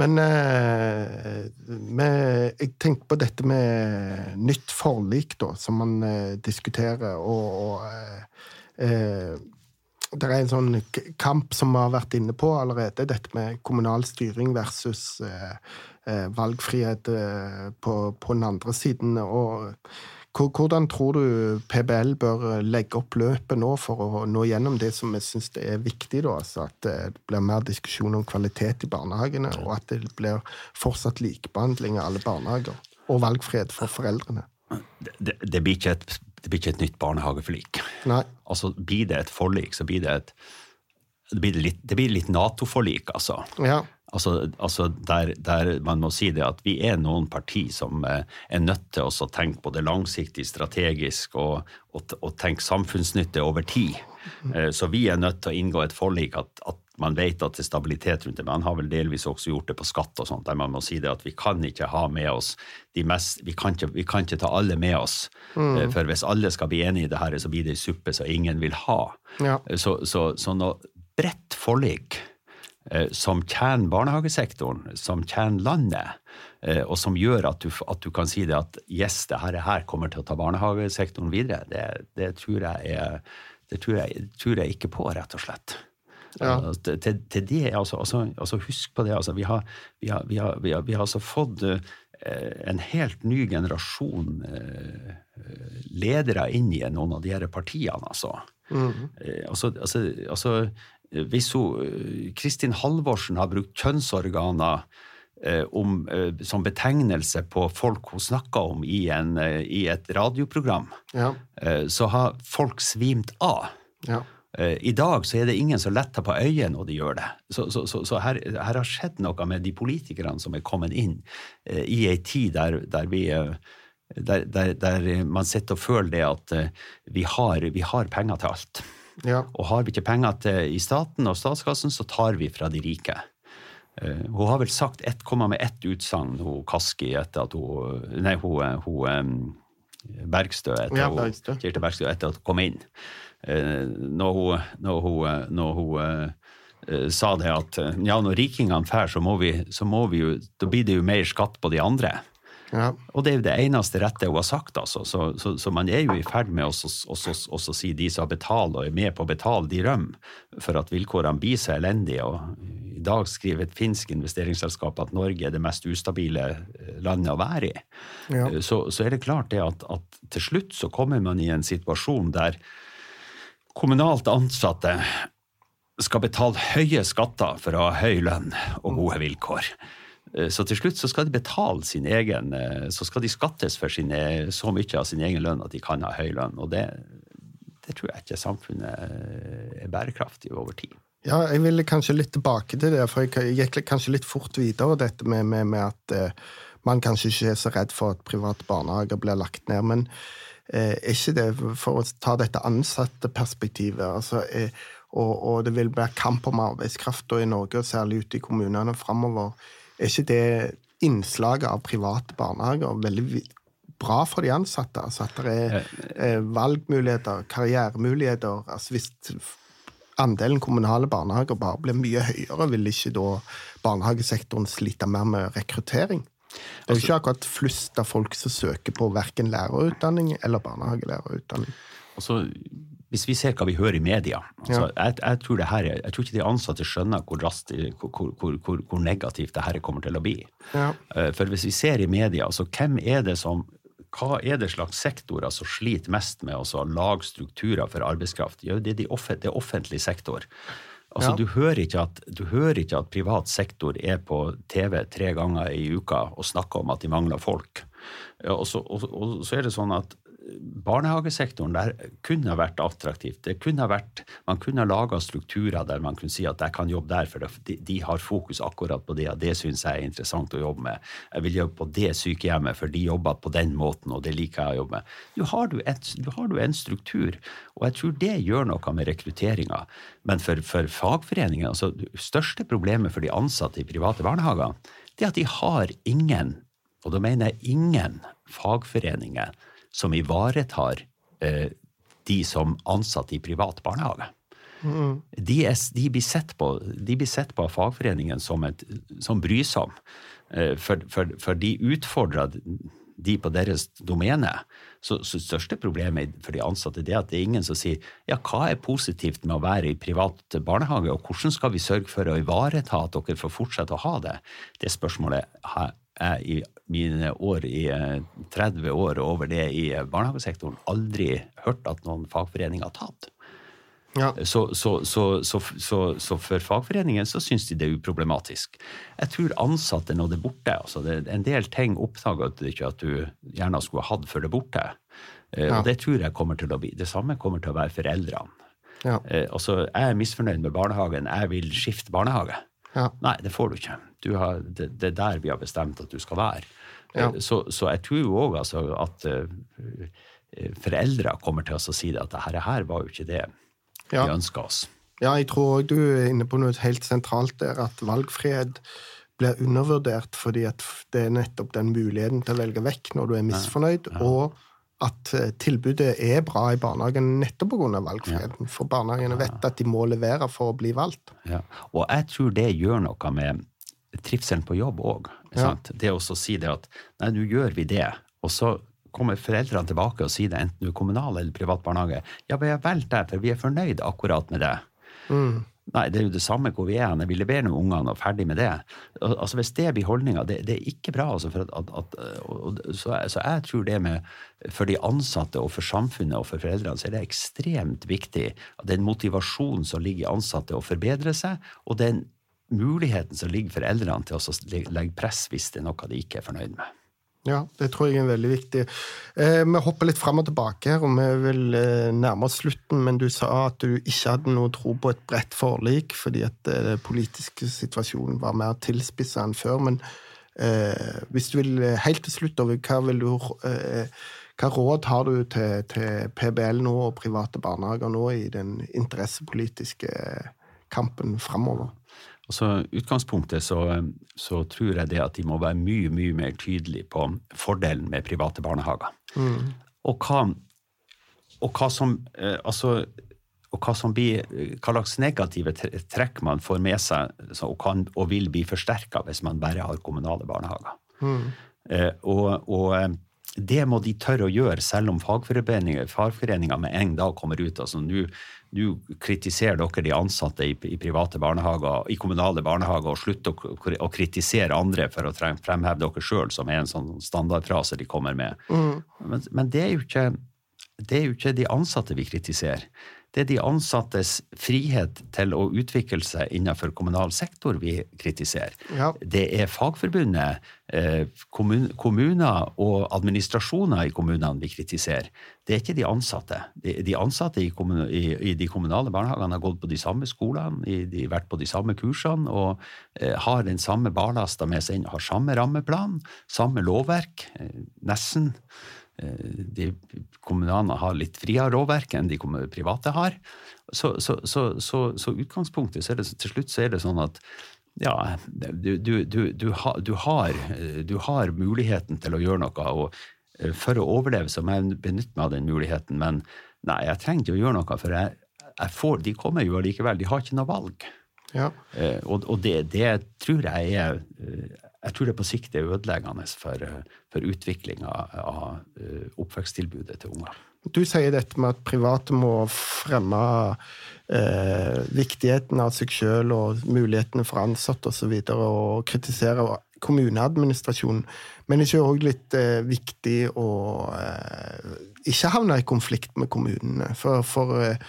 Men eh, med, jeg tenker på dette med nytt forlik, da, som man eh, diskuterer, og, og eh, eh, det er en sånn kamp som vi har vært inne på allerede, dette med kommunal styring versus eh, eh, valgfrihet på, på den andre siden. og hvordan tror du PBL bør legge opp løpet nå for å nå gjennom det som vi syns er viktig? da, altså At det blir mer diskusjon om kvalitet i barnehagene, og at det blir fortsatt likebehandling av alle barnehager. Og valgfrihet for foreldrene. Det, det, det, blir ikke et, det blir ikke et nytt barnehageforlik. Altså, Blir det et forlik, så blir det et det blir litt, litt Nato-forlik, altså. Ja. Altså, altså der, der man må si det at vi er noen parti som eh, er nødt til å tenke både langsiktig, strategisk og, og, og tenke samfunnsnytte over tid. Eh, Så vi er nødt til å inngå et forlik at, at man vet at det er stabilitet rundt det. Man har vel delvis også gjort det på skatt og sånt, der man må si det at vi kan ikke ha med oss de mest Vi kan ikke, vi kan ikke ta alle med oss. Mm. For hvis alle skal bli enige i det her, så blir det ei suppe som ingen vil ha. Ja. Så, så, så noe bredt forlik eh, som tjener barnehagesektoren, som tjener landet, eh, og som gjør at du, at du kan si det at yes, det her, her kommer til å ta barnehagesektoren videre, det, det, tror, jeg er, det tror, jeg, tror jeg ikke på, rett og slett. Ja. Altså, til, til det, altså, altså, altså Husk på det. Altså, vi, har, vi, har, vi, har, vi, har, vi har altså fått eh, en helt ny generasjon eh, ledere inn i noen av de her partiene, altså. Eh, altså, altså, altså hvis hun, eh, Kristin Halvorsen har brukt kjønnsorganer eh, om, eh, som betegnelse på folk hun snakker om i, en, i et radioprogram, Ja. så har folk svimt av. Ja. I dag så er det ingen som letter på øyet når de gjør det. Så, så, så, så her, her har skjedd noe med de politikerne som er kommet inn i ei tid der, der vi der, der, der man sitter og føler det at vi, har, vi har penger til alt. Ja. Og har vi ikke penger til, i staten og statskassen, så tar vi fra de rike. Uh, hun har vel sagt ett, komma med ett utsagn, hun Kaski, etter at hun Nei, hun, hun um, Bergstø, etter Ja, hun, Bergstø. Kirsti Bergstø, etter at hun kom inn. Uh, når hun, når hun, når hun uh, sa det at eh, ja, når rikingene drar, så, må vi, så må vi jo Da blir det jo mer skatt på de andre. Ja. Og det er jo det eneste rette hun har sagt, altså. Så, så, så man er jo i ferd med å si de som betaler og er med på å betale, de rømmer for at vilkårene blir så elendige. Og I dag skriver et finsk investeringsselskap at Norge er det mest ustabile eh, landet å være i. Ja. Eh, Så, så er det klart det at, at til slutt så kommer man i en situasjon der kommunalt ansatte skal betale høye skatter for å ha høy lønn og gode vilkår. Eh, Så til slutt så skal de betale sin egen Så skal de skattes for sine, så mye av sin egen lønn at de kan ha høy lønn. Og det, det tror jeg ikke samfunnet er bærekraftig over tid. Ja, jeg vil kanskje litt tilbake til det, for jeg gikk kanskje litt fort videre, dette med, med, med at eh, man kanskje ikke er så redd for at private barnehager blir lagt ned. Men eh, ikke det, for å ta dette ansatte perspektivet altså, eh, og, og, det vil bli kamp om arbeidskrafta i Norge, og særlig ute i kommunene framover, er ikke det innslaget av private barnehager veldig bra for de ansatte? Altså at det er eh, valgmuligheter, karrieremuligheter. altså hvis andelen kommunale barnehager bare blir mye høyere, vil ikke da barnehagesektoren slite mer med rekruttering? Det er ikke akkurat flust av folk som søker på verken lærerutdanning eller barnehagelærerutdanning. Altså, hvis vi ser hva vi hører i media altså, ja. jeg, jeg, tror her, jeg, tror ikke de ansatte skjønner hvor, rast, hvor, hvor, hvor negativt det her kommer til å bli. Ja. Eh, for hvis vi ser i media, så hvem er det som hva er det slags sektorer som sliter mest med å lage strukturer for arbeidskraft? Jo, det er de offent, det offentlig sektor. Altså, ja. du, hører at, du, hører ikke at, privat sektor er på TV tre ganger i uka og snakker om at de mangler folk. Og så, og, og så er det sånn at barnehagesektoren der kunne ha vært attraktivt. Det kunne ha vært, man kunne ha laga strukturer der man kunne si at jeg kan jobbe der, for de, de har fokus akkurat på det, og det syns jeg er interessant å jobbe med. Jeg vil jobbe på det sykehjemmet, for de jobber på den måten, og det liker jeg å jobbe med. Du har du, et, du har du en struktur, og jeg tror det gjør noe med rekrutteringa. Men for, for fagforeningen, altså det største problemet for de ansatte i private barnehager, det er at de har ingen, og da mener jeg ingen, fagforeninger som ivaretar eh, de som ansatte i privat barnehage. Mm. De, er, de, blir sett på, de blir sett på av fagforeningen som, et, som brysom, eh, for, for, for, de utfordrer de på deres domene. Så, så største problemet for de ansatte er at det er ingen som sier ja, hva er positivt med å være i privat barnehage, og hvordan skal vi sørge for å ivareta at dere får fortsette å ha det? Det spørsmålet har jeg i mine år i 30 eh, år over det i eh, barnehagesektoren aldri hørt at noen fagforening har tatt. Ja. Så, så, så, så, for fagforeningen så syns de det er uproblematisk. Jeg tror ansatte når det er borte altså det, En del ting oppdager du ikke at du gjerne skulle hatt før det er borte. Eh, ja. Og det tror jeg kommer til å bli. Det samme kommer til å være foreldrene. Ja. Altså, jeg er misfornøyd med barnehagen, jeg vil skifte barnehage. Ja. Nei, det får du ikke. Du har, det, det, er der vi har bestemt at du skal være. Ja. Eh, så, så, jeg tror jo òg altså, at uh, foreldre kommer til å si det, at dette her var jo ikke det ja. vi ønska oss. Ja, jeg tror òg du er inne på noe helt sentralt der, at valgfrihet blir undervurdert fordi at det er nettopp den muligheten til å velge vekk når du er misfornøyd, ja. og at eh, tilbudet er bra i barnehagen nettopp pga. valgfriheten. Ja. For barnehagene vet at de må levere for å bli valgt. Ja. Og jeg tror det gjør noe med trivselen på jobb òg. Ja. Det å si det at nei, nå gjør vi det, og så kommer foreldrene tilbake og sier det, enten du er kommunal eller privat barnehage. Ja, vi har valgt det, for vi er fornøyd akkurat med det. Mm. Nei, det er jo det samme hvor vi er. hen. vi leverer noen ungene og ferdig med det. Altså Hvis det blir holdninga, det, det, er ikke bra. Altså at, at, at, så, så, jeg tror det med For de ansatte og for samfunnet og for foreldrene så er det ekstremt viktig at den motivasjonen som ligger i ansatte å forbedre seg, og den muligheten som ligger for eldrene til å legge press hvis det er noe de ikke er fornøyd med. Ja, det tror jeg er veldig viktig. Eh, vi hopper litt fram og tilbake her, og vi vil eh, nærme oss slutten. Men du sa at du ikke hadde noe tro på et bredt forlik, fordi at eh, den politiske situasjonen var mer tilspissa enn før. Men eh, hvis du vil eh, helt til slutt, hva, du, eh, hva råd har du til, til, PBL nå og private barnehager nå i den interessepolitiske kampen framover? Altså, utgangspunktet så, så, tror jeg det at de må være mye mye mer tydelige på fordelen med private barnehager. Mm. Og, hva, og, hva, som eh, altså, og hva som blir, hva slags negative trekk man får med seg og, kan, og vil bli forsterka hvis man bare har kommunale barnehager. Mm. Eh, og, og eh, det må de tørre å gjøre, selv om fagforeninger med en dag kommer ut. altså Nå kritiserer dere de ansatte i, i, private barnehager, i kommunale barnehager, og slutter å, å, kritisere andre for å fremheve dere sjøl, som er en sånn standardfrase de kommer med. Mm. Men, men, det er jo ikke det er jo ikke de ansatte vi kritiserer. Det er de ansattes frihet til å utvikle seg innenfor kommunal sektor vi kritiserer. Ja. Det er Fagforbundet, eh, kommuner og administrasjoner i kommunene vi kritiserer. Det er ikke de ansatte. De, ansatte i, de kommunale barnehagene har gått på de samme skolene, de har vært på de samme kursene og eh, har den samme barlasta med seg inn, har samme rammeplan, samme lovverk, eh, nesten. Eh, de kommunene har litt friere råverk enn de private har. Så, så, så, så utgangspunktet så det, til slutt så er det sånn at ja, du, du, du, du, har, har, du har muligheten til å gjøre noe. og eh, For å overleve så må jeg benytte meg av den muligheten. Men nei, jeg trenger ikke å gjøre noe, for jeg, jeg får, de kommer jo allikevel. De har ikke noe valg. Ja. Eh, og, og det, det, tror jeg er jeg tror det på sikt er ødeleggende for, for utviklinga av eh, oppveksttilbudet til unger. Du sier dette med at private må fremme eh, viktigheten av seg sjøl og mulighetene for ansatte osv. Og, så og kritisere kommuneadministrasjonen. Men det er òg litt eh, viktig å eh, ikke havne i konflikt med kommunene? For, for eh,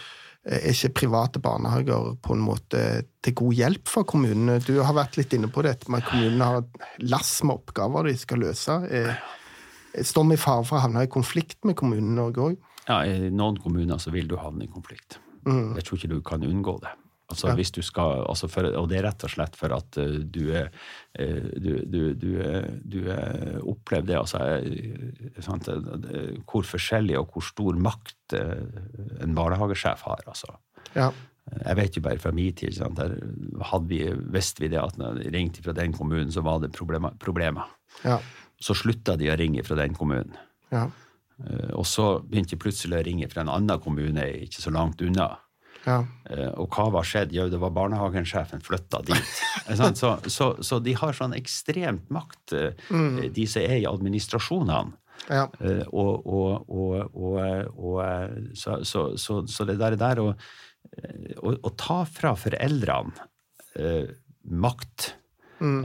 er ikke private barnehager på en måte til god hjelp for kommunene? Du har vært litt inne på dette med at kommunene har lass med oppgaver de skal løse. Står vi i fare for å havne i konflikt med kommunene Norge òg? Ja, I noen kommuner så vil du havne i konflikt. Mm. Jeg tror ikke du kan unngå det. Altså, ja. hvis du skal, altså for, og det er rett og slett for at uh, du, er du, du, du, du opplever det altså, sant, Hvor forskjellig og hvor stor makt en barnehagesjef har. altså. Ja. Jeg vet jo bare fra min tid, sant, der vi, visste vi det at når de ringte fra den kommunen, så var det problemer. problemer. Ja. Så slutta de å ringe fra den kommunen. Ja. Og så begynte de plutselig å ringe fra en annen kommune ikke så langt unna. Ja. Eh, og hva var skjedd? Jo, det var barnehagensjefen flytta dit. så, så, så, de har sånn ekstremt makt, eh, mm. de som er i administrasjonene. Ja. Eh, og, og, og, og så, så, det der, der å, å, ta fra foreldrene makt mm.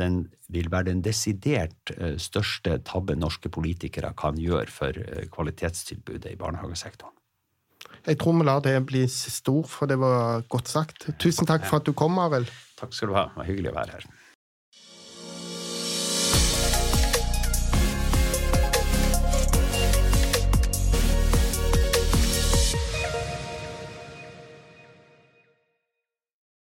den, vil være den desidert største tabben norske politikere kan gjøre for kvalitetstilbudet i barnehagesektoren. Jeg tror vi lar det bli siste ord, for det var godt sagt. Tusen takk for at du kom, Arild. Takk skal du ha. Det var hyggelig å være her.